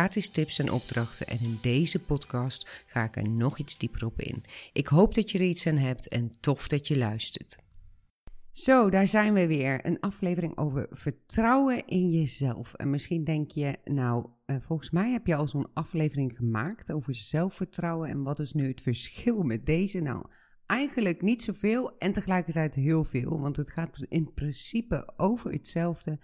gratis tips en opdrachten. En in deze podcast ga ik er nog iets dieper op in. Ik hoop dat je er iets aan hebt en tof dat je luistert. Zo, daar zijn we weer. Een aflevering over vertrouwen in jezelf. En misschien denk je, nou, uh, volgens mij heb je al zo'n aflevering gemaakt over zelfvertrouwen. En wat is nu het verschil met deze? Nou, eigenlijk niet zoveel en tegelijkertijd heel veel. Want het gaat in principe over hetzelfde.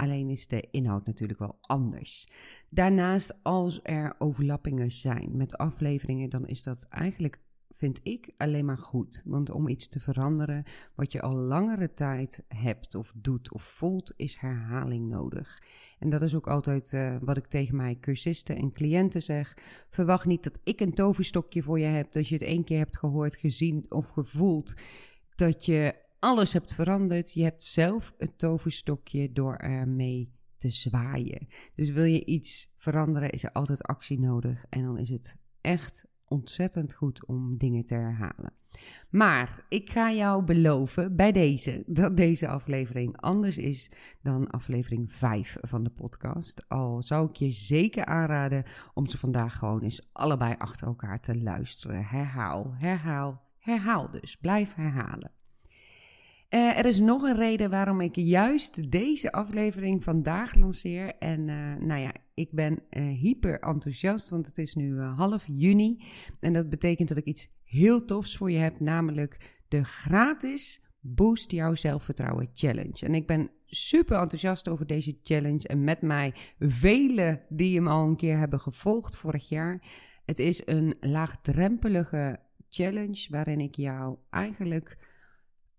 Alleen is de inhoud natuurlijk wel anders. Daarnaast, als er overlappingen zijn met afleveringen, dan is dat eigenlijk vind ik alleen maar goed. Want om iets te veranderen wat je al langere tijd hebt of doet of voelt, is herhaling nodig. En dat is ook altijd uh, wat ik tegen mijn cursisten en cliënten zeg. Verwacht niet dat ik een toverstokje voor je heb, dat je het één keer hebt gehoord, gezien of gevoeld. Dat je alles hebt veranderd. Je hebt zelf het toverstokje door ermee te zwaaien. Dus wil je iets veranderen, is er altijd actie nodig. En dan is het echt ontzettend goed om dingen te herhalen. Maar ik ga jou beloven bij deze dat deze aflevering anders is dan aflevering 5 van de podcast. Al zou ik je zeker aanraden om ze vandaag gewoon eens allebei achter elkaar te luisteren. Herhaal, herhaal, herhaal dus. Blijf herhalen. Uh, er is nog een reden waarom ik juist deze aflevering vandaag lanceer. En uh, nou ja, ik ben uh, hyper enthousiast, want het is nu half juni. En dat betekent dat ik iets heel tofs voor je heb, namelijk de gratis Boost Jouw Zelfvertrouwen Challenge. En ik ben super enthousiast over deze challenge en met mij velen die hem al een keer hebben gevolgd vorig jaar. Het is een laagdrempelige challenge waarin ik jou eigenlijk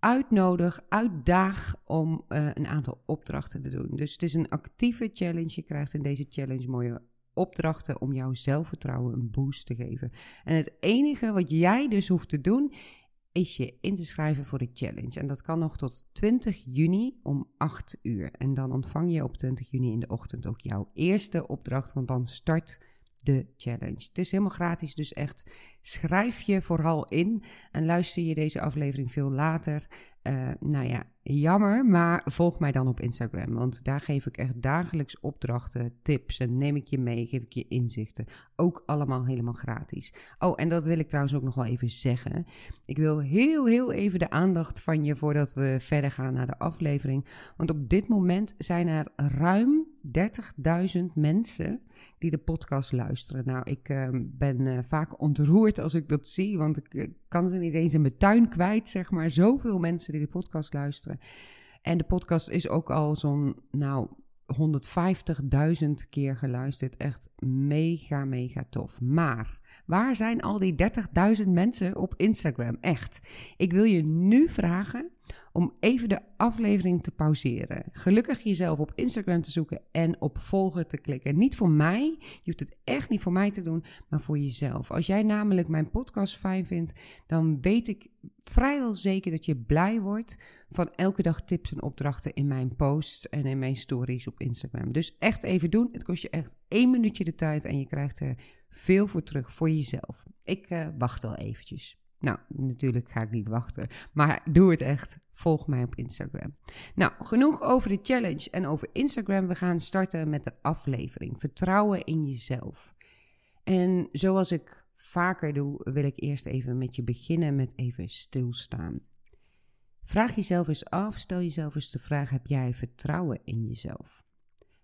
uitnodig, uitdaag om uh, een aantal opdrachten te doen. Dus het is een actieve challenge. Je krijgt in deze challenge mooie opdrachten om jouw zelfvertrouwen een boost te geven. En het enige wat jij dus hoeft te doen, is je in te schrijven voor de challenge. En dat kan nog tot 20 juni om 8 uur. En dan ontvang je op 20 juni in de ochtend ook jouw eerste opdracht, want dan start de challenge. Het is helemaal gratis, dus echt schrijf je vooral in en luister je deze aflevering veel later. Uh, nou ja, jammer, maar volg mij dan op Instagram, want daar geef ik echt dagelijks opdrachten, tips en neem ik je mee, geef ik je inzichten. Ook allemaal helemaal gratis. Oh, en dat wil ik trouwens ook nog wel even zeggen. Ik wil heel, heel even de aandacht van je voordat we verder gaan naar de aflevering. Want op dit moment zijn er ruim 30.000 mensen die de podcast luisteren. Nou, ik uh, ben uh, vaak ontroerd als ik dat zie, want ik kan ze niet eens in mijn tuin kwijt, zeg maar. Zoveel mensen die de podcast luisteren. En de podcast is ook al zo'n, nou, 150.000 keer geluisterd. Echt mega, mega tof. Maar waar zijn al die 30.000 mensen op Instagram? Echt. Ik wil je nu vragen om even de aflevering te pauzeren. Gelukkig jezelf op Instagram te zoeken en op volgen te klikken. Niet voor mij, je hoeft het echt niet voor mij te doen, maar voor jezelf. Als jij namelijk mijn podcast fijn vindt, dan weet ik vrijwel zeker dat je blij wordt van elke dag tips en opdrachten in mijn posts en in mijn stories op Instagram. Dus echt even doen. Het kost je echt één minuutje de tijd en je krijgt er veel voor terug voor jezelf. Ik uh, wacht al eventjes. Nou, natuurlijk ga ik niet wachten, maar doe het echt. Volg mij op Instagram. Nou, genoeg over de challenge en over Instagram. We gaan starten met de aflevering. Vertrouwen in jezelf. En zoals ik vaker doe, wil ik eerst even met je beginnen met even stilstaan. Vraag jezelf eens af, stel jezelf eens de vraag: heb jij vertrouwen in jezelf?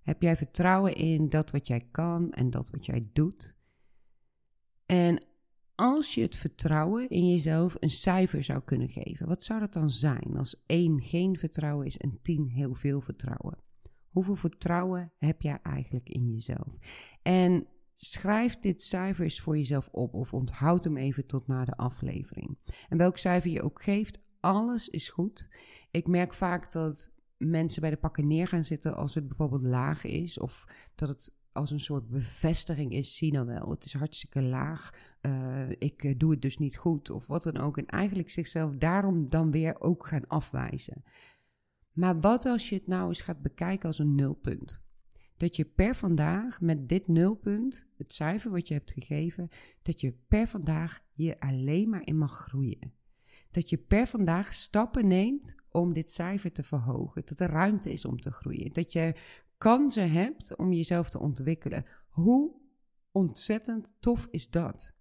Heb jij vertrouwen in dat wat jij kan en dat wat jij doet? En als je het vertrouwen in jezelf een cijfer zou kunnen geven, wat zou dat dan zijn als 1 geen vertrouwen is en 10 heel veel vertrouwen? Hoeveel vertrouwen heb jij eigenlijk in jezelf? En schrijf dit cijfer eens voor jezelf op of onthoud hem even tot na de aflevering. En welk cijfer je ook geeft, alles is goed. Ik merk vaak dat mensen bij de pakken neer gaan zitten als het bijvoorbeeld laag is of dat het als een soort bevestiging is, zie nou wel, het is hartstikke laag, uh, ik uh, doe het dus niet goed of wat dan ook. En eigenlijk zichzelf daarom dan weer ook gaan afwijzen. Maar wat als je het nou eens gaat bekijken als een nulpunt? Dat je per vandaag met dit nulpunt, het cijfer wat je hebt gegeven, dat je per vandaag hier alleen maar in mag groeien. Dat je per vandaag stappen neemt om dit cijfer te verhogen. Dat er ruimte is om te groeien. Dat je kansen hebt om jezelf te ontwikkelen. Hoe ontzettend tof is dat?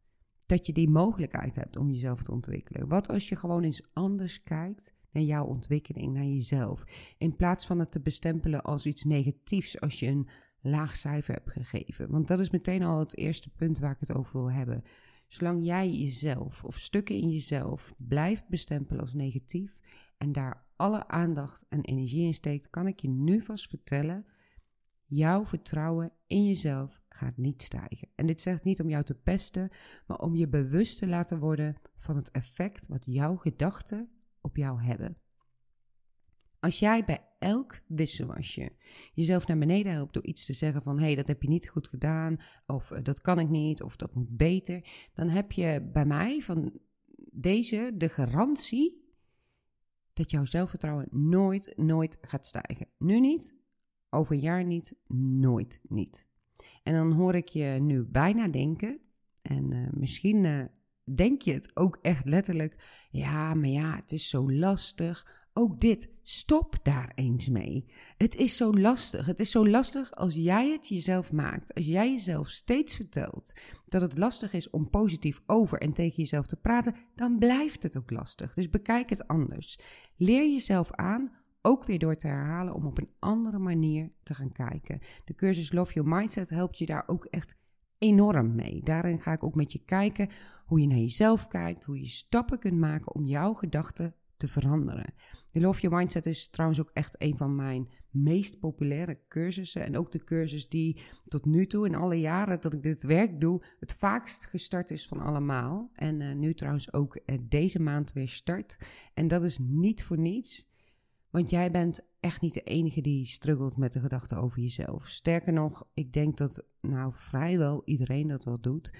Dat je die mogelijkheid hebt om jezelf te ontwikkelen. Wat als je gewoon eens anders kijkt naar jouw ontwikkeling, naar jezelf. In plaats van het te bestempelen als iets negatiefs als je een laag cijfer hebt gegeven. Want dat is meteen al het eerste punt waar ik het over wil hebben. Zolang jij jezelf of stukken in jezelf blijft bestempelen als negatief en daar alle aandacht en energie in steekt, kan ik je nu vast vertellen Jouw vertrouwen in jezelf gaat niet stijgen. En dit zegt niet om jou te pesten, maar om je bewust te laten worden van het effect wat jouw gedachten op jou hebben. Als jij bij elk wisselwasje jezelf naar beneden helpt door iets te zeggen van hé, hey, dat heb je niet goed gedaan, of eh, dat kan ik niet, of dat moet beter, dan heb je bij mij van deze de garantie dat jouw zelfvertrouwen nooit, nooit gaat stijgen. Nu niet, over een jaar niet, nooit niet. En dan hoor ik je nu bijna denken, en uh, misschien uh, denk je het ook echt letterlijk, ja, maar ja, het is zo lastig. Ook dit, stop daar eens mee. Het is zo lastig. Het is zo lastig als jij het jezelf maakt. Als jij jezelf steeds vertelt dat het lastig is om positief over en tegen jezelf te praten, dan blijft het ook lastig. Dus bekijk het anders. Leer jezelf aan ook weer door te herhalen om op een andere manier te gaan kijken. De cursus Love Your Mindset helpt je daar ook echt enorm mee. Daarin ga ik ook met je kijken hoe je naar jezelf kijkt, hoe je stappen kunt maken om jouw gedachten te veranderen. De Love Your Mindset is trouwens ook echt een van mijn meest populaire cursussen. En ook de cursus die tot nu toe in alle jaren dat ik dit werk doe, het vaakst gestart is van allemaal. En uh, nu trouwens ook uh, deze maand weer start. En dat is niet voor niets. Want jij bent echt niet de enige die struggelt met de gedachte over jezelf. Sterker nog, ik denk dat nou vrijwel iedereen dat wel doet.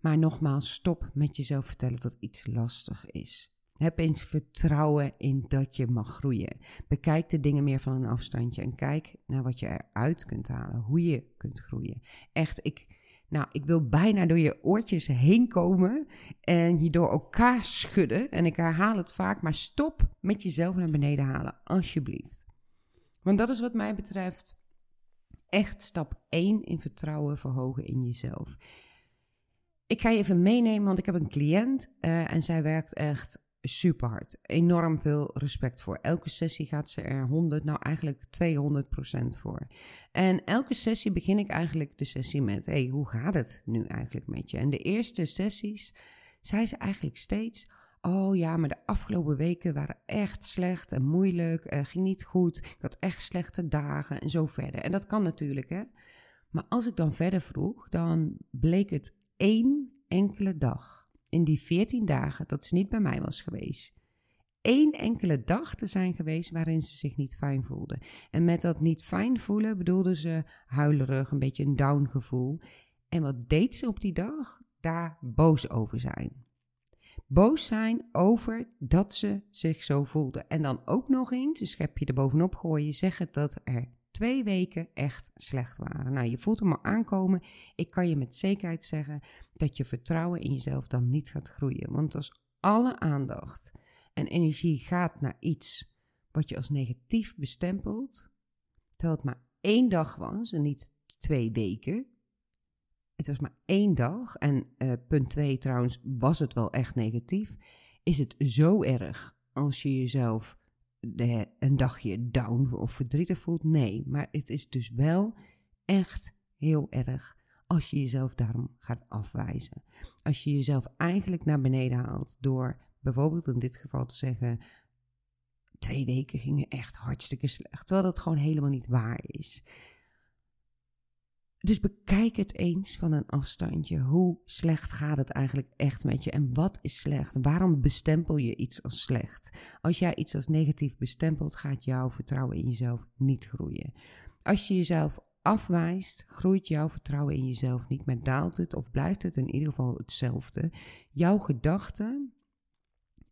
Maar nogmaals, stop met jezelf vertellen dat iets lastig is. Heb eens vertrouwen in dat je mag groeien. Bekijk de dingen meer van een afstandje en kijk naar wat je eruit kunt halen, hoe je kunt groeien. Echt, ik, nou, ik wil bijna door je oortjes heen komen en je door elkaar schudden. En ik herhaal het vaak, maar stop met jezelf naar beneden halen, alsjeblieft. Want dat is wat mij betreft echt stap 1 in vertrouwen verhogen in jezelf. Ik ga je even meenemen, want ik heb een cliënt uh, en zij werkt echt super hard. Enorm veel respect voor. Elke sessie gaat ze er 100, nou eigenlijk 200 procent voor. En elke sessie begin ik eigenlijk de sessie met: hey, hoe gaat het nu eigenlijk met je? En de eerste sessies zei ze eigenlijk steeds: Oh ja, maar de afgelopen weken waren echt slecht en moeilijk. Uh, ging niet goed. Ik had echt slechte dagen en zo verder. En dat kan natuurlijk, hè. Maar als ik dan verder vroeg, dan bleek het één enkele dag in die 14 dagen dat ze niet bij mij was geweest, één enkele dag te zijn geweest waarin ze zich niet fijn voelde. En met dat niet fijn voelen bedoelde ze huilerig, een beetje een down gevoel. En wat deed ze op die dag? Daar boos over zijn. Boos zijn over dat ze zich zo voelde. En dan ook nog eens, een schepje er bovenop gooien, zeggen dat er twee weken echt slecht waren. Nou, je voelt hem al aankomen. Ik kan je met zekerheid zeggen dat je vertrouwen in jezelf dan niet gaat groeien. Want als alle aandacht en energie gaat naar iets wat je als negatief bestempelt, terwijl het maar één dag was en niet twee weken. Het was maar één dag en uh, punt twee trouwens was het wel echt negatief. Is het zo erg als je jezelf de, een dagje down of verdrietig voelt. Nee, maar het is dus wel echt heel erg als je jezelf daarom gaat afwijzen. Als je jezelf eigenlijk naar beneden haalt door bijvoorbeeld in dit geval te zeggen: twee weken gingen echt hartstikke slecht, terwijl dat gewoon helemaal niet waar is. Dus bekijk het eens van een afstandje. Hoe slecht gaat het eigenlijk echt met je? En wat is slecht? Waarom bestempel je iets als slecht? Als jij iets als negatief bestempelt, gaat jouw vertrouwen in jezelf niet groeien. Als je jezelf afwijst, groeit jouw vertrouwen in jezelf niet, maar daalt het of blijft het in ieder geval hetzelfde. Jouw gedachten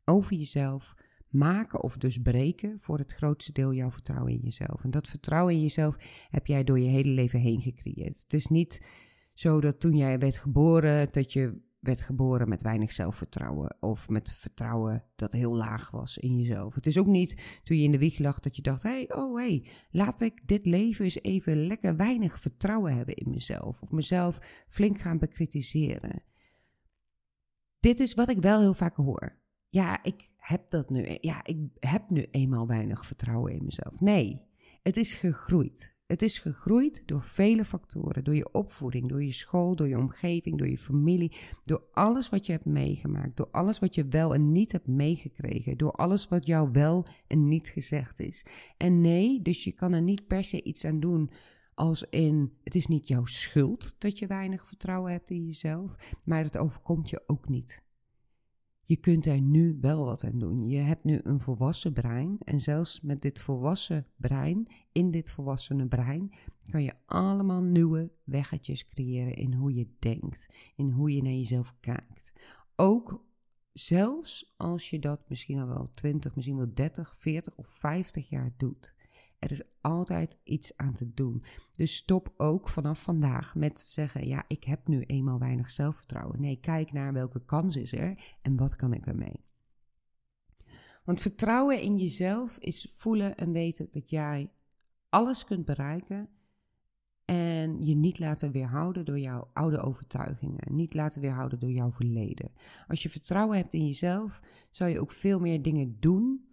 over jezelf maken of dus breken voor het grootste deel jouw vertrouwen in jezelf. En dat vertrouwen in jezelf heb jij door je hele leven heen gecreëerd. Het is niet zo dat toen jij werd geboren, dat je werd geboren met weinig zelfvertrouwen of met vertrouwen dat heel laag was in jezelf. Het is ook niet toen je in de wieg lag dat je dacht: hey, oh hey, laat ik dit leven eens even lekker weinig vertrouwen hebben in mezelf of mezelf flink gaan bekritiseren. Dit is wat ik wel heel vaak hoor. Ja, ik heb dat nu. Ja, ik heb nu eenmaal weinig vertrouwen in mezelf. Nee, het is gegroeid. Het is gegroeid door vele factoren. Door je opvoeding, door je school, door je omgeving, door je familie. Door alles wat je hebt meegemaakt. Door alles wat je wel en niet hebt meegekregen. Door alles wat jou wel en niet gezegd is. En nee, dus je kan er niet per se iets aan doen. Als in, het is niet jouw schuld dat je weinig vertrouwen hebt in jezelf. Maar het overkomt je ook niet je kunt er nu wel wat aan doen. Je hebt nu een volwassen brein. En zelfs met dit volwassen brein, in dit volwassene brein, kan je allemaal nieuwe weggetjes creëren in hoe je denkt, in hoe je naar jezelf kijkt. Ook zelfs als je dat misschien al wel 20, misschien wel 30, 40 of 50 jaar doet. Er is altijd iets aan te doen. Dus stop ook vanaf vandaag met zeggen: Ja, ik heb nu eenmaal weinig zelfvertrouwen. Nee, kijk naar welke kans is er en wat kan ik ermee. Want vertrouwen in jezelf is voelen en weten dat jij alles kunt bereiken en je niet laten weerhouden door jouw oude overtuigingen, niet laten weerhouden door jouw verleden. Als je vertrouwen hebt in jezelf, zal je ook veel meer dingen doen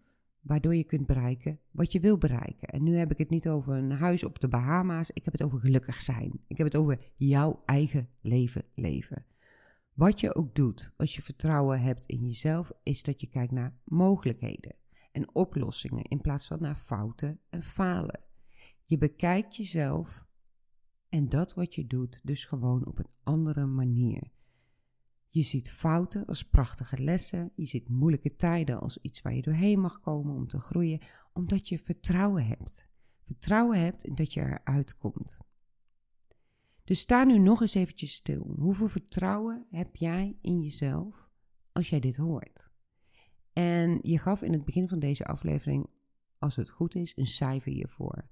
waardoor je kunt bereiken wat je wil bereiken. En nu heb ik het niet over een huis op de Bahama's, ik heb het over gelukkig zijn. Ik heb het over jouw eigen leven leven. Wat je ook doet als je vertrouwen hebt in jezelf, is dat je kijkt naar mogelijkheden en oplossingen in plaats van naar fouten en falen. Je bekijkt jezelf en dat wat je doet dus gewoon op een andere manier. Je ziet fouten als prachtige lessen. Je ziet moeilijke tijden als iets waar je doorheen mag komen om te groeien, omdat je vertrouwen hebt. Vertrouwen hebt in dat je eruit komt. Dus sta nu nog eens eventjes stil. Hoeveel vertrouwen heb jij in jezelf als jij dit hoort? En je gaf in het begin van deze aflevering, als het goed is, een cijfer hiervoor.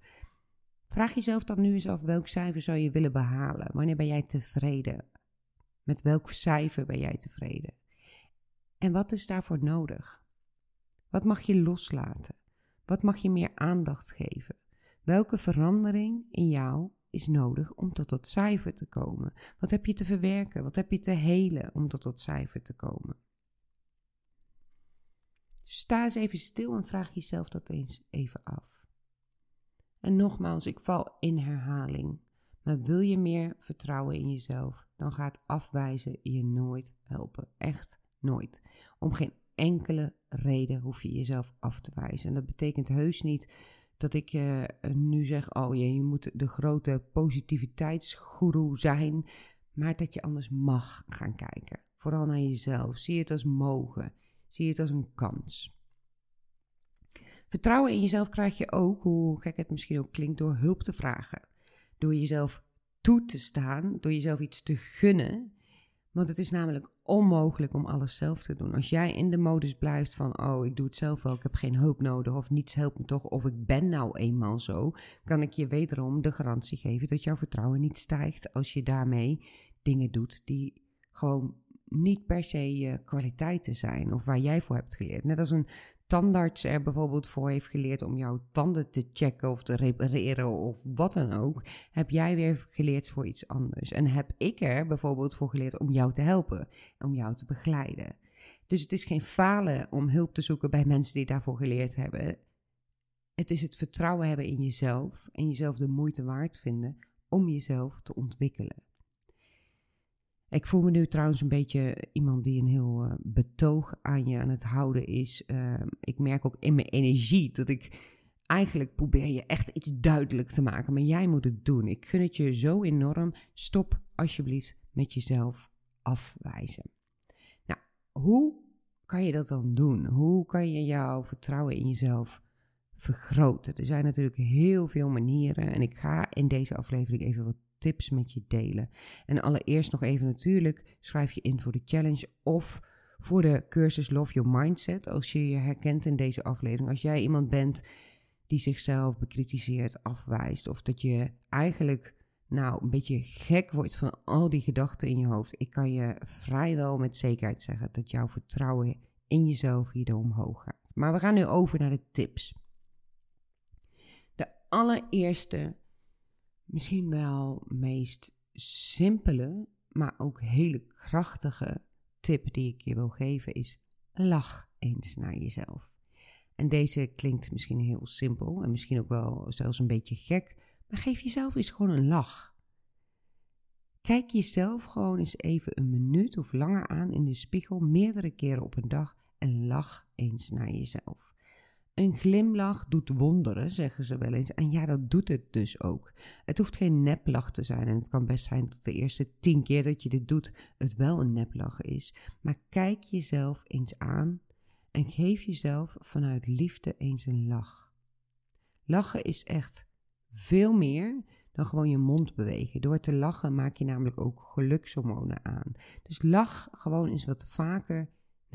Vraag jezelf dan nu eens af welk cijfer zou je willen behalen? Wanneer ben jij tevreden? Met welk cijfer ben jij tevreden? En wat is daarvoor nodig? Wat mag je loslaten? Wat mag je meer aandacht geven? Welke verandering in jou is nodig om tot dat cijfer te komen? Wat heb je te verwerken? Wat heb je te helen om tot dat cijfer te komen? Sta eens even stil en vraag jezelf dat eens even af. En nogmaals, ik val in herhaling. Wil je meer vertrouwen in jezelf, dan gaat afwijzen je nooit helpen. Echt nooit. Om geen enkele reden hoef je jezelf af te wijzen. En dat betekent heus niet dat ik uh, nu zeg: oh je, je moet de grote positiviteitsgoeroe zijn. Maar dat je anders mag gaan kijken. Vooral naar jezelf. Zie het als mogen. Zie het als een kans. Vertrouwen in jezelf krijg je ook, hoe gek het misschien ook klinkt, door hulp te vragen door jezelf toe te staan, door jezelf iets te gunnen. Want het is namelijk onmogelijk om alles zelf te doen. Als jij in de modus blijft van, oh, ik doe het zelf wel, ik heb geen hulp nodig, of niets helpt me toch, of ik ben nou eenmaal zo, kan ik je wederom de garantie geven dat jouw vertrouwen niet stijgt als je daarmee dingen doet die gewoon niet per se kwaliteiten zijn of waar jij voor hebt geleerd. Net als een tandarts er bijvoorbeeld voor heeft geleerd om jouw tanden te checken of te repareren of wat dan ook, heb jij weer geleerd voor iets anders. En heb ik er bijvoorbeeld voor geleerd om jou te helpen, om jou te begeleiden. Dus het is geen falen om hulp te zoeken bij mensen die daarvoor geleerd hebben. Het is het vertrouwen hebben in jezelf en jezelf de moeite waard vinden om jezelf te ontwikkelen. Ik voel me nu trouwens een beetje iemand die een heel uh, betoog aan je aan het houden is. Uh, ik merk ook in mijn energie dat ik eigenlijk probeer je echt iets duidelijk te maken. Maar jij moet het doen. Ik gun het je zo enorm. Stop alsjeblieft met jezelf afwijzen. Nou, hoe kan je dat dan doen? Hoe kan je jouw vertrouwen in jezelf vergroten. Er zijn natuurlijk heel veel manieren en ik ga in deze aflevering even wat tips met je delen. En allereerst nog even natuurlijk, schrijf je in voor de challenge of voor de cursus Love Your Mindset. Als je je herkent in deze aflevering, als jij iemand bent die zichzelf bekritiseert, afwijst of dat je eigenlijk nou een beetje gek wordt van al die gedachten in je hoofd. Ik kan je vrijwel met zekerheid zeggen dat jouw vertrouwen in jezelf hierdoor omhoog gaat. Maar we gaan nu over naar de tips. De allereerste, misschien wel meest simpele, maar ook hele krachtige tip die ik je wil geven is: lach eens naar jezelf. En deze klinkt misschien heel simpel en misschien ook wel zelfs een beetje gek, maar geef jezelf eens gewoon een lach. Kijk jezelf gewoon eens even een minuut of langer aan in de spiegel, meerdere keren op een dag, en lach eens naar jezelf. Een glimlach doet wonderen, zeggen ze wel eens. En ja, dat doet het dus ook. Het hoeft geen neplach te zijn. En het kan best zijn dat de eerste tien keer dat je dit doet, het wel een neplach is. Maar kijk jezelf eens aan en geef jezelf vanuit liefde eens een lach. Lachen is echt veel meer dan gewoon je mond bewegen. Door te lachen maak je namelijk ook gelukshormonen aan. Dus lach gewoon eens wat vaker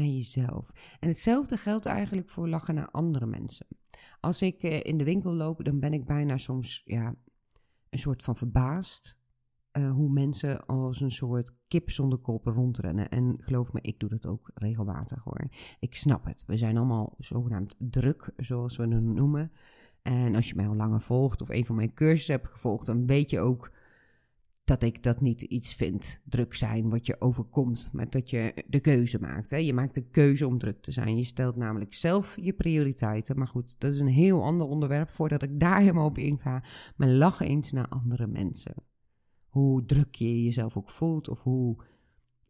jezelf. En hetzelfde geldt eigenlijk voor lachen naar andere mensen. Als ik eh, in de winkel loop, dan ben ik bijna soms ja, een soort van verbaasd. Uh, hoe mensen als een soort kip zonder kop rondrennen. En geloof me, ik doe dat ook regelmatig hoor. Ik snap het. We zijn allemaal zogenaamd druk, zoals we het noemen. En als je mij al langer volgt of een van mijn cursussen hebt gevolgd, dan weet je ook dat ik dat niet iets vind, druk zijn, wat je overkomt, maar dat je de keuze maakt. Hè? Je maakt de keuze om druk te zijn. Je stelt namelijk zelf je prioriteiten. Maar goed, dat is een heel ander onderwerp voordat ik daar helemaal op inga. Maar lach eens naar andere mensen. Hoe druk je jezelf ook voelt of hoe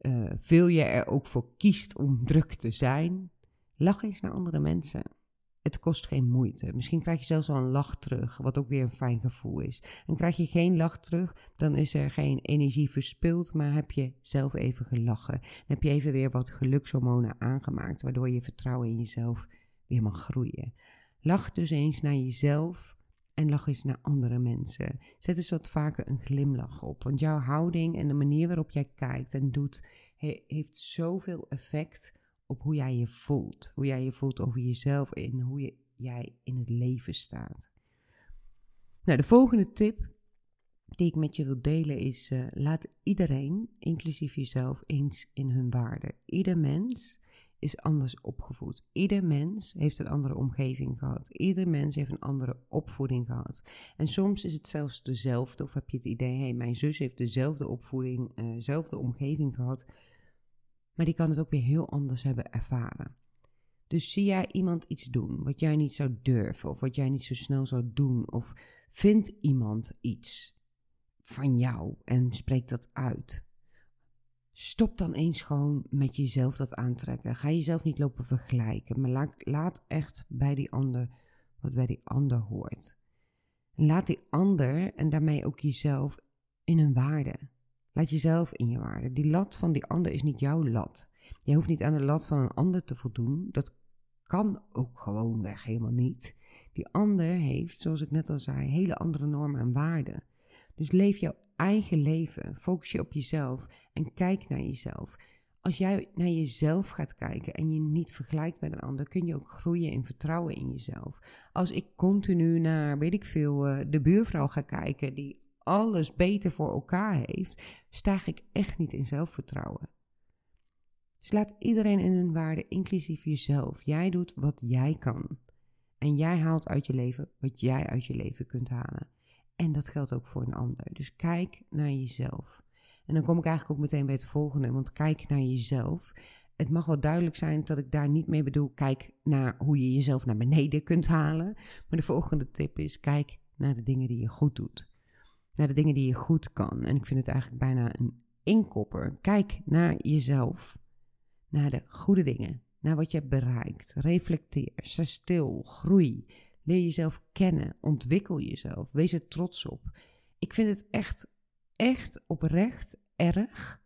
uh, veel je er ook voor kiest om druk te zijn. Lach eens naar andere mensen. Het kost geen moeite. Misschien krijg je zelfs wel een lach terug, wat ook weer een fijn gevoel is. En krijg je geen lach terug, dan is er geen energie verspild, maar heb je zelf even gelachen. Dan heb je even weer wat gelukshormonen aangemaakt, waardoor je vertrouwen in jezelf weer mag groeien. Lach dus eens naar jezelf en lach eens naar andere mensen. Zet eens wat vaker een glimlach op, want jouw houding en de manier waarop jij kijkt en doet, heeft zoveel effect op hoe jij je voelt. Hoe jij je voelt over jezelf en hoe je, jij in het leven staat. Nou, de volgende tip die ik met je wil delen is: uh, laat iedereen, inclusief jezelf, eens in hun waarde. Ieder mens is anders opgevoed. Ieder mens heeft een andere omgeving gehad. Ieder mens heeft een andere opvoeding gehad. En soms is het zelfs dezelfde, of heb je het idee: hé, hey, mijn zus heeft dezelfde opvoeding, dezelfde omgeving gehad maar die kan het ook weer heel anders hebben ervaren. Dus zie jij iemand iets doen wat jij niet zou durven, of wat jij niet zo snel zou doen, of vindt iemand iets van jou en spreekt dat uit. Stop dan eens gewoon met jezelf dat aantrekken. Ga jezelf niet lopen vergelijken, maar laat, laat echt bij die ander wat bij die ander hoort. laat die ander en daarmee ook jezelf in een waarde. Laat jezelf in je waarde. Die lat van die ander is niet jouw lat. Je hoeft niet aan de lat van een ander te voldoen. Dat kan ook gewoon weg helemaal niet. Die ander heeft, zoals ik net al zei, hele andere normen en waarden. Dus leef jouw eigen leven. Focus je op jezelf en kijk naar jezelf. Als jij naar jezelf gaat kijken en je niet vergelijkt met een ander, kun je ook groeien in vertrouwen in jezelf. Als ik continu naar, weet ik veel, eh, de buurvrouw ga kijken die alles beter voor elkaar heeft, stijg ik echt niet in zelfvertrouwen. Dus laat iedereen in hun waarde, inclusief jezelf. Jij doet wat jij kan. En jij haalt uit je leven wat jij uit je leven kunt halen. En dat geldt ook voor een ander. Dus kijk naar jezelf. En dan kom ik eigenlijk ook meteen bij het volgende, want kijk naar jezelf. Het mag wel duidelijk zijn dat ik daar niet mee bedoel, kijk naar hoe je jezelf naar beneden kunt halen. Maar de volgende tip is, kijk naar de dingen die je goed doet naar de dingen die je goed kan. En ik vind het eigenlijk bijna een inkopper. Kijk naar jezelf, naar de goede dingen, naar wat je hebt bereikt. Reflecteer, sta stil, groei. Leer jezelf kennen, ontwikkel jezelf, wees er trots op. Ik vind het echt, echt oprecht erg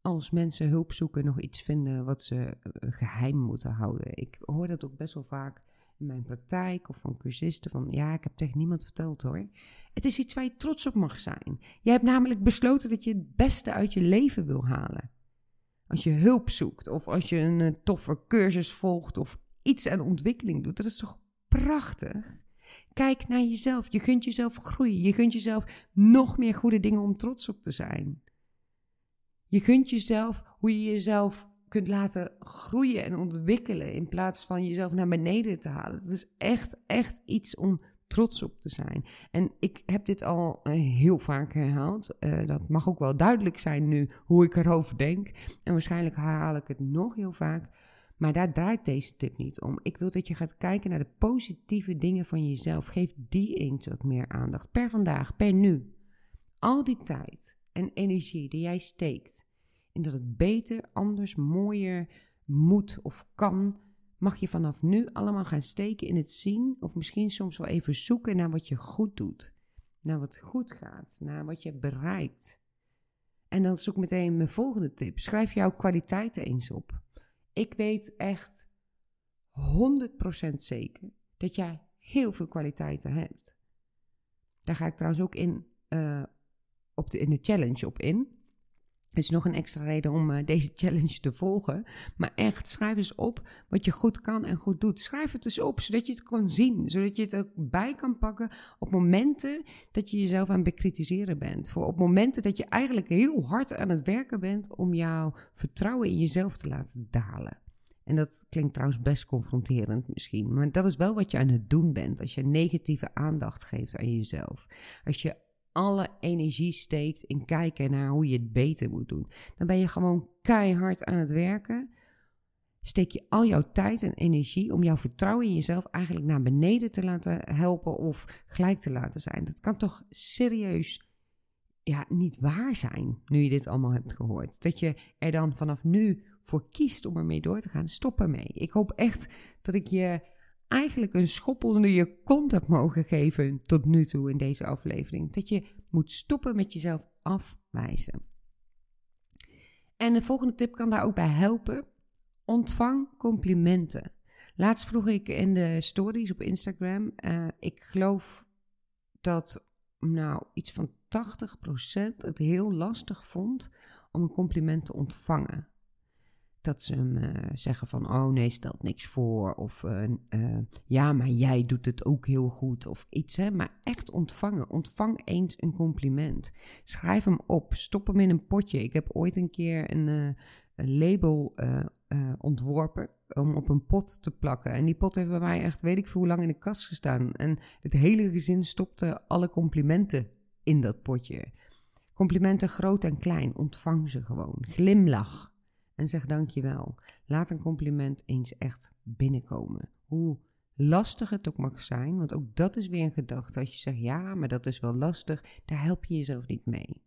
als mensen hulp zoeken nog iets vinden wat ze eh, geheim moeten houden. Ik hoor dat ook best wel vaak in mijn praktijk of van cursisten. Van ja, ik heb tegen niemand verteld hoor. Het is iets waar je trots op mag zijn. Jij hebt namelijk besloten dat je het beste uit je leven wil halen. Als je hulp zoekt of als je een eh, toffe cursus volgt of iets aan ontwikkeling doet, dat is toch prachtig? Kijk naar jezelf. Je kunt jezelf groeien. Je kunt jezelf nog meer goede dingen om trots op te zijn. Je kunt jezelf hoe je jezelf kunt laten groeien en ontwikkelen in plaats van jezelf naar beneden te halen. Dat is echt, echt iets om trots op te zijn. En ik heb dit al eh, heel vaak herhaald. Uh, dat mag ook wel duidelijk zijn nu hoe ik erover denk. En waarschijnlijk herhaal ik het nog heel vaak. Maar daar draait deze tip niet om. Ik wil dat je gaat kijken naar de positieve dingen van jezelf. Geef die eens wat meer aandacht. Per vandaag, per nu. Al die tijd en energie die jij steekt in dat het beter, anders, mooier moet of kan, mag je vanaf nu allemaal gaan steken in het zien of misschien soms wel even zoeken naar wat je goed doet. Naar wat goed gaat, naar wat je bereikt. En dan zoek meteen mijn volgende tip. Schrijf jouw kwaliteiten eens op. Ik weet echt 100% zeker dat jij heel veel kwaliteiten hebt. Daar ga ik trouwens ook in, uh, op de, in de challenge op in. Het is nog een extra reden om uh, deze challenge te volgen. Maar echt, schrijf eens op wat je goed kan en goed doet. Schrijf het eens op, zodat je het kan zien. Zodat je het ook bij kan pakken op momenten dat je jezelf aan het bekritiseren bent. Voor op momenten dat je eigenlijk heel hard aan het werken bent om jouw vertrouwen in jezelf te laten dalen. En dat klinkt trouwens best confronterend misschien. Maar dat is wel wat je aan het doen bent. Als je negatieve aandacht geeft aan jezelf. Als je alle energie steekt in kijken naar hoe je het beter moet doen. Dan ben je gewoon keihard aan het werken. Steek je al jouw tijd en energie om jouw vertrouwen in jezelf eigenlijk naar beneden te laten helpen of gelijk te laten zijn. Dat kan toch serieus ja, niet waar zijn, nu je dit allemaal hebt gehoord. Dat je er dan vanaf nu voor kiest om ermee door te gaan. Stop ermee. Ik hoop echt dat ik je eigenlijk een schop onder je kont heb mogen geven tot nu toe in deze aflevering. Dat je moet stoppen met jezelf afwijzen. En de volgende tip kan daar ook bij helpen. Ontvang complimenten. Laatst vroeg ik in de stories op Instagram. Uh, ik geloof dat nou iets van 80% het heel lastig vond om een compliment te ontvangen dat ze hem uh, zeggen van, oh nee, stelt niks voor. Of uh, uh, ja, maar jij doet het ook heel goed. Of iets, hè. Maar echt ontvangen. Ontvang eens een compliment. Schrijf hem op. Stop hem in een potje. Ik heb ooit een keer een, een label ontworpen om op een pot te plakken. En die pot heeft bij mij echt, weet ik veel hoe lang in de kast gestaan. En het hele gezin stopte alle complimenten in dat potje. Complimenten groot en klein, ontvang ze gewoon. Glimlach en zeg dankjewel. Laat een compliment eens echt binnenkomen. Hoe lastig het ook mag zijn, want ook dat is weer een gedachte. Als je zegt ja, maar dat is wel lastig, daar help je jezelf niet mee.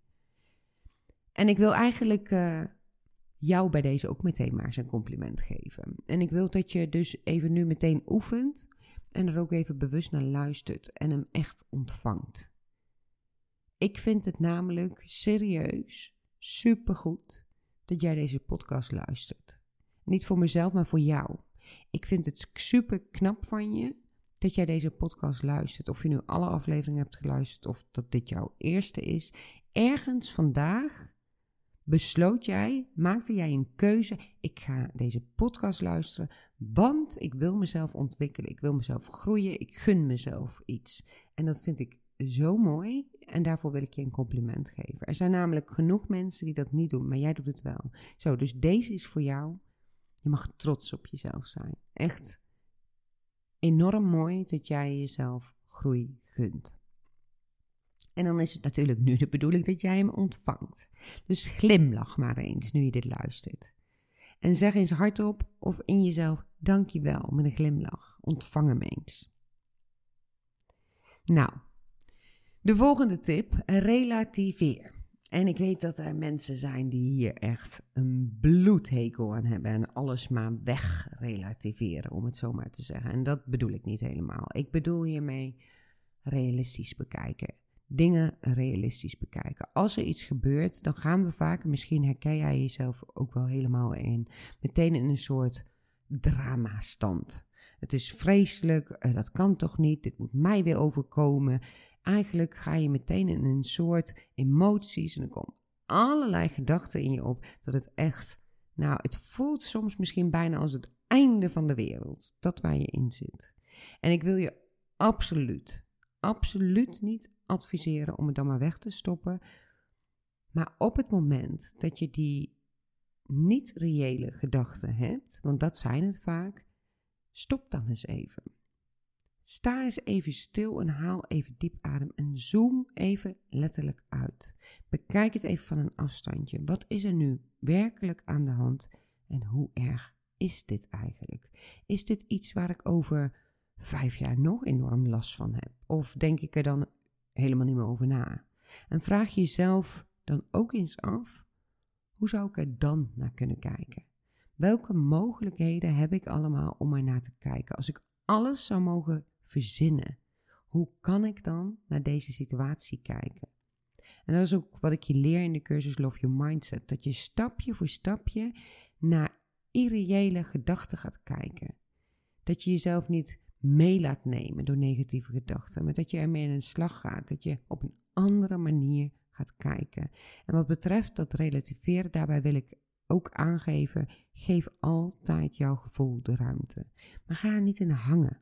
En ik wil eigenlijk uh, jou bij deze ook meteen maar eens een compliment geven. En ik wil dat je dus even nu meteen oefent en er ook even bewust naar luistert en hem echt ontvangt. Ik vind het namelijk serieus supergoed dat jij deze podcast luistert. Niet voor mezelf, maar voor jou. Ik vind het super knap van je dat jij deze podcast luistert. Of je nu alle afleveringen hebt geluisterd of dat dit jouw eerste is. Ergens vandaag besloot jij, maakte jij een keuze. Ik ga deze podcast luisteren, want ik wil mezelf ontwikkelen. Ik wil mezelf groeien. Ik gun mezelf iets. En dat vind ik zo mooi en daarvoor wil ik je een compliment geven. Er zijn namelijk genoeg mensen die dat niet doen, maar jij doet het wel. Zo, dus deze is voor jou. Je mag trots op jezelf zijn. Echt enorm mooi dat jij jezelf groei gunt. En dan is het natuurlijk nu de bedoeling dat jij hem ontvangt. Dus glimlach maar eens nu je dit luistert. En zeg eens hardop of in jezelf dankjewel met een glimlach. Ontvang hem eens. Nou, de volgende tip, relativeer. En ik weet dat er mensen zijn die hier echt een bloedhekel aan hebben en alles maar wegrelativeren, om het zo maar te zeggen. En dat bedoel ik niet helemaal. Ik bedoel hiermee realistisch bekijken. Dingen realistisch bekijken. Als er iets gebeurt, dan gaan we vaak, misschien herken jij jezelf ook wel helemaal in, meteen in een soort drama-stand het is vreselijk, eh, dat kan toch niet, dit moet mij weer overkomen. Eigenlijk ga je meteen in een soort emoties en er komen allerlei gedachten in je op dat het echt, nou, het voelt soms misschien bijna als het einde van de wereld, dat waar je in zit. En ik wil je absoluut, absoluut niet adviseren om het dan maar weg te stoppen. Maar op het moment dat je die niet reële gedachten hebt, want dat zijn het vaak, stop dan eens even. Sta eens even stil en haal even diep adem en zoom even letterlijk uit. Bekijk het even van een afstandje. Wat is er nu werkelijk aan de hand en hoe erg is dit eigenlijk? Is dit iets waar ik over vijf jaar nog enorm last van heb? Of denk ik er dan helemaal niet meer over na? En vraag jezelf dan ook eens af: hoe zou ik er dan naar kunnen kijken? Welke mogelijkheden heb ik allemaal om er naar te kijken? Als ik alles zou mogen verzinnen, hoe kan ik dan naar deze situatie kijken? En dat is ook wat ik je leer in de cursus Love Your Mindset. Dat je stapje voor stapje naar irreële gedachten gaat kijken. Dat je jezelf niet mee laat nemen door negatieve gedachten, maar dat je ermee in een slag gaat. Dat je op een andere manier gaat kijken. En wat betreft dat relativeren, daarbij wil ik ook aangeven: geef altijd jouw gevoel de ruimte. Maar ga er niet in hangen.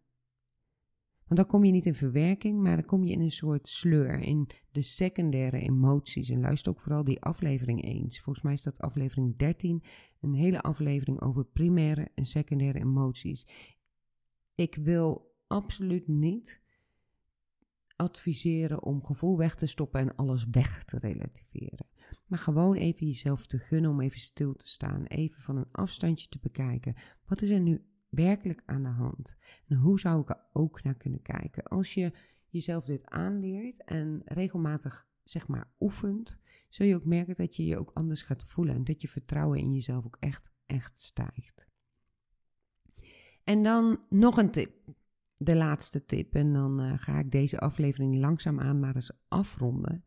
Want dan kom je niet in verwerking, maar dan kom je in een soort sleur, in de secundaire emoties. En luister ook vooral die aflevering eens. Volgens mij is dat aflevering 13, een hele aflevering over primaire en secundaire emoties. Ik wil absoluut niet adviseren om gevoel weg te stoppen en alles weg te relativeren. Maar gewoon even jezelf te gunnen om even stil te staan, even van een afstandje te bekijken. Wat is er nu werkelijk aan de hand? En hoe zou ik er ook naar kunnen kijken? Als je jezelf dit aanleert en regelmatig zeg maar oefent, zul je ook merken dat je je ook anders gaat voelen en dat je vertrouwen in jezelf ook echt, echt stijgt. En dan nog een tip. De laatste tip. En dan uh, ga ik deze aflevering langzaamaan maar eens afronden.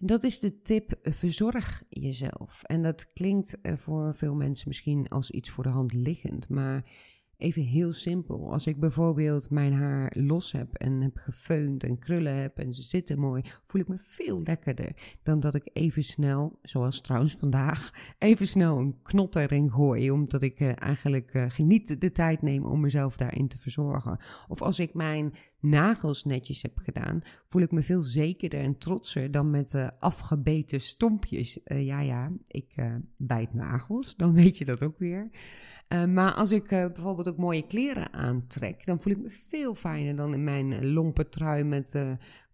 Dat is de tip: verzorg jezelf. En dat klinkt eh, voor veel mensen misschien als iets voor de hand liggend, maar Even heel simpel. Als ik bijvoorbeeld mijn haar los heb en heb gefeund en krullen heb en ze zitten mooi, voel ik me veel lekkerder dan dat ik even snel, zoals trouwens vandaag, even snel een knot erin gooi. Omdat ik uh, eigenlijk uh, niet de tijd neem om mezelf daarin te verzorgen. Of als ik mijn nagels netjes heb gedaan, voel ik me veel zekerder en trotser dan met uh, afgebeten stompjes. ja, ja, ik bijt nagels, dan weet je dat ook weer. Maar als ik bijvoorbeeld ook mooie kleren aantrek, dan voel ik me veel fijner dan in mijn lompe trui met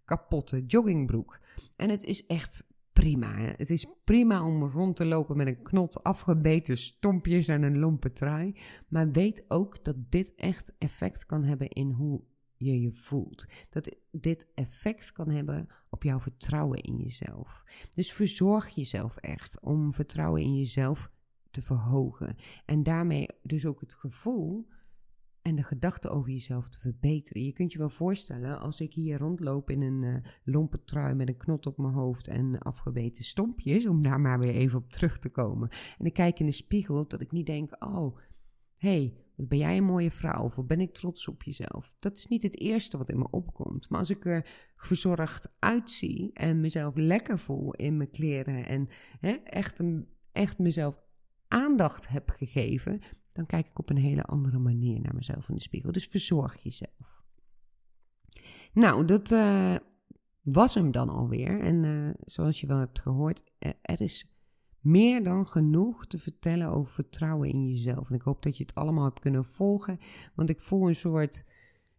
kapotte joggingbroek. En het is echt prima. Het is prima om rond te lopen met een knot afgebeten stompjes en een lompe trui. Maar weet ook dat dit echt effect kan hebben in hoe je je voelt. Dat dit effect kan hebben op jouw vertrouwen in jezelf. Dus verzorg jezelf echt om vertrouwen in jezelf te verhogen. En daarmee dus ook het gevoel en de gedachte over jezelf te verbeteren. Je kunt je wel voorstellen, als ik hier rondloop in een uh, lompe trui met een knot op mijn hoofd en afgebeten stompjes, om daar maar weer even op terug te komen. En ik kijk in de spiegel, dat ik niet denk, oh, hey, ben jij een mooie vrouw? Of ben ik trots op jezelf? Dat is niet het eerste wat in me opkomt. Maar als ik er verzorgd uitzie en mezelf lekker voel in mijn kleren en hè, echt, een, echt mezelf aandacht heb gegeven, dan kijk ik op een hele andere manier naar mezelf in de spiegel. Dus verzorg jezelf. Nou, dat uh, was hem dan alweer. En uh, zoals je wel hebt gehoord, er is meer dan genoeg te vertellen over vertrouwen in jezelf. En ik hoop dat je het allemaal hebt kunnen volgen, want ik voel een soort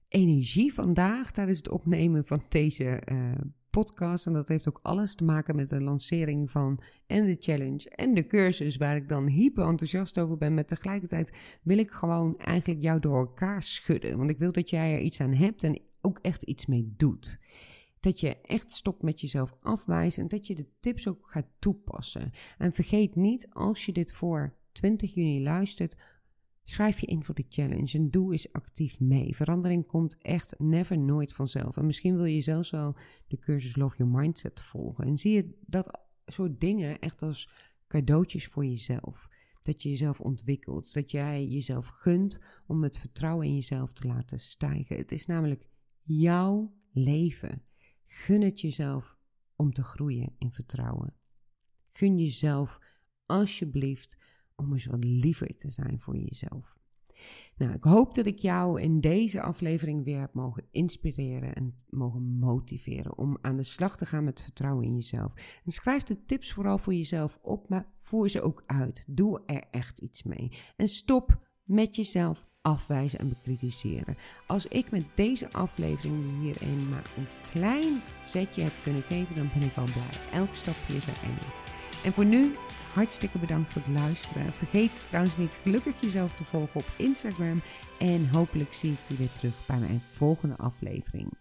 energie vandaag tijdens het opnemen van deze uh, podcast. En dat heeft ook alles te maken met de lancering van en de challenge en de cursus, waar ik dan hyper enthousiast over ben. Maar tegelijkertijd wil ik gewoon eigenlijk jou door elkaar schudden. Want ik wil dat jij er iets aan hebt en ook echt iets mee doet. Dat je echt stopt met jezelf afwijzen en dat je de tips ook gaat toepassen. En vergeet niet, als je dit voor 20 juni luistert, Schrijf je in voor de challenge en doe eens actief mee. Verandering komt echt never nooit vanzelf. En misschien wil je zelfs wel de cursus Love Your Mindset volgen. En zie je dat soort dingen echt als cadeautjes voor jezelf. Dat je jezelf ontwikkelt. Dat jij jezelf gunt om het vertrouwen in jezelf te laten stijgen. Het is namelijk jouw leven. Gun het jezelf om te groeien in vertrouwen. Gun jezelf alsjeblieft om eens wat liever te zijn voor jezelf. Nou, ik hoop dat ik jou in deze aflevering weer heb mogen inspireren en mogen motiveren om aan de slag te gaan met vertrouwen in jezelf. En schrijf de tips vooral voor jezelf op, maar voer ze ook uit. Doe er echt iets mee. En stop met jezelf afwijzen en bekritiseren. Als ik met deze aflevering hierin maar een klein zetje heb kunnen geven, dan ben ik al blij. Elke stapje is er één. En voor nu, hartstikke bedankt voor het luisteren. Vergeet trouwens niet gelukkig jezelf te volgen op Instagram. En hopelijk zie ik je weer terug bij mijn volgende aflevering.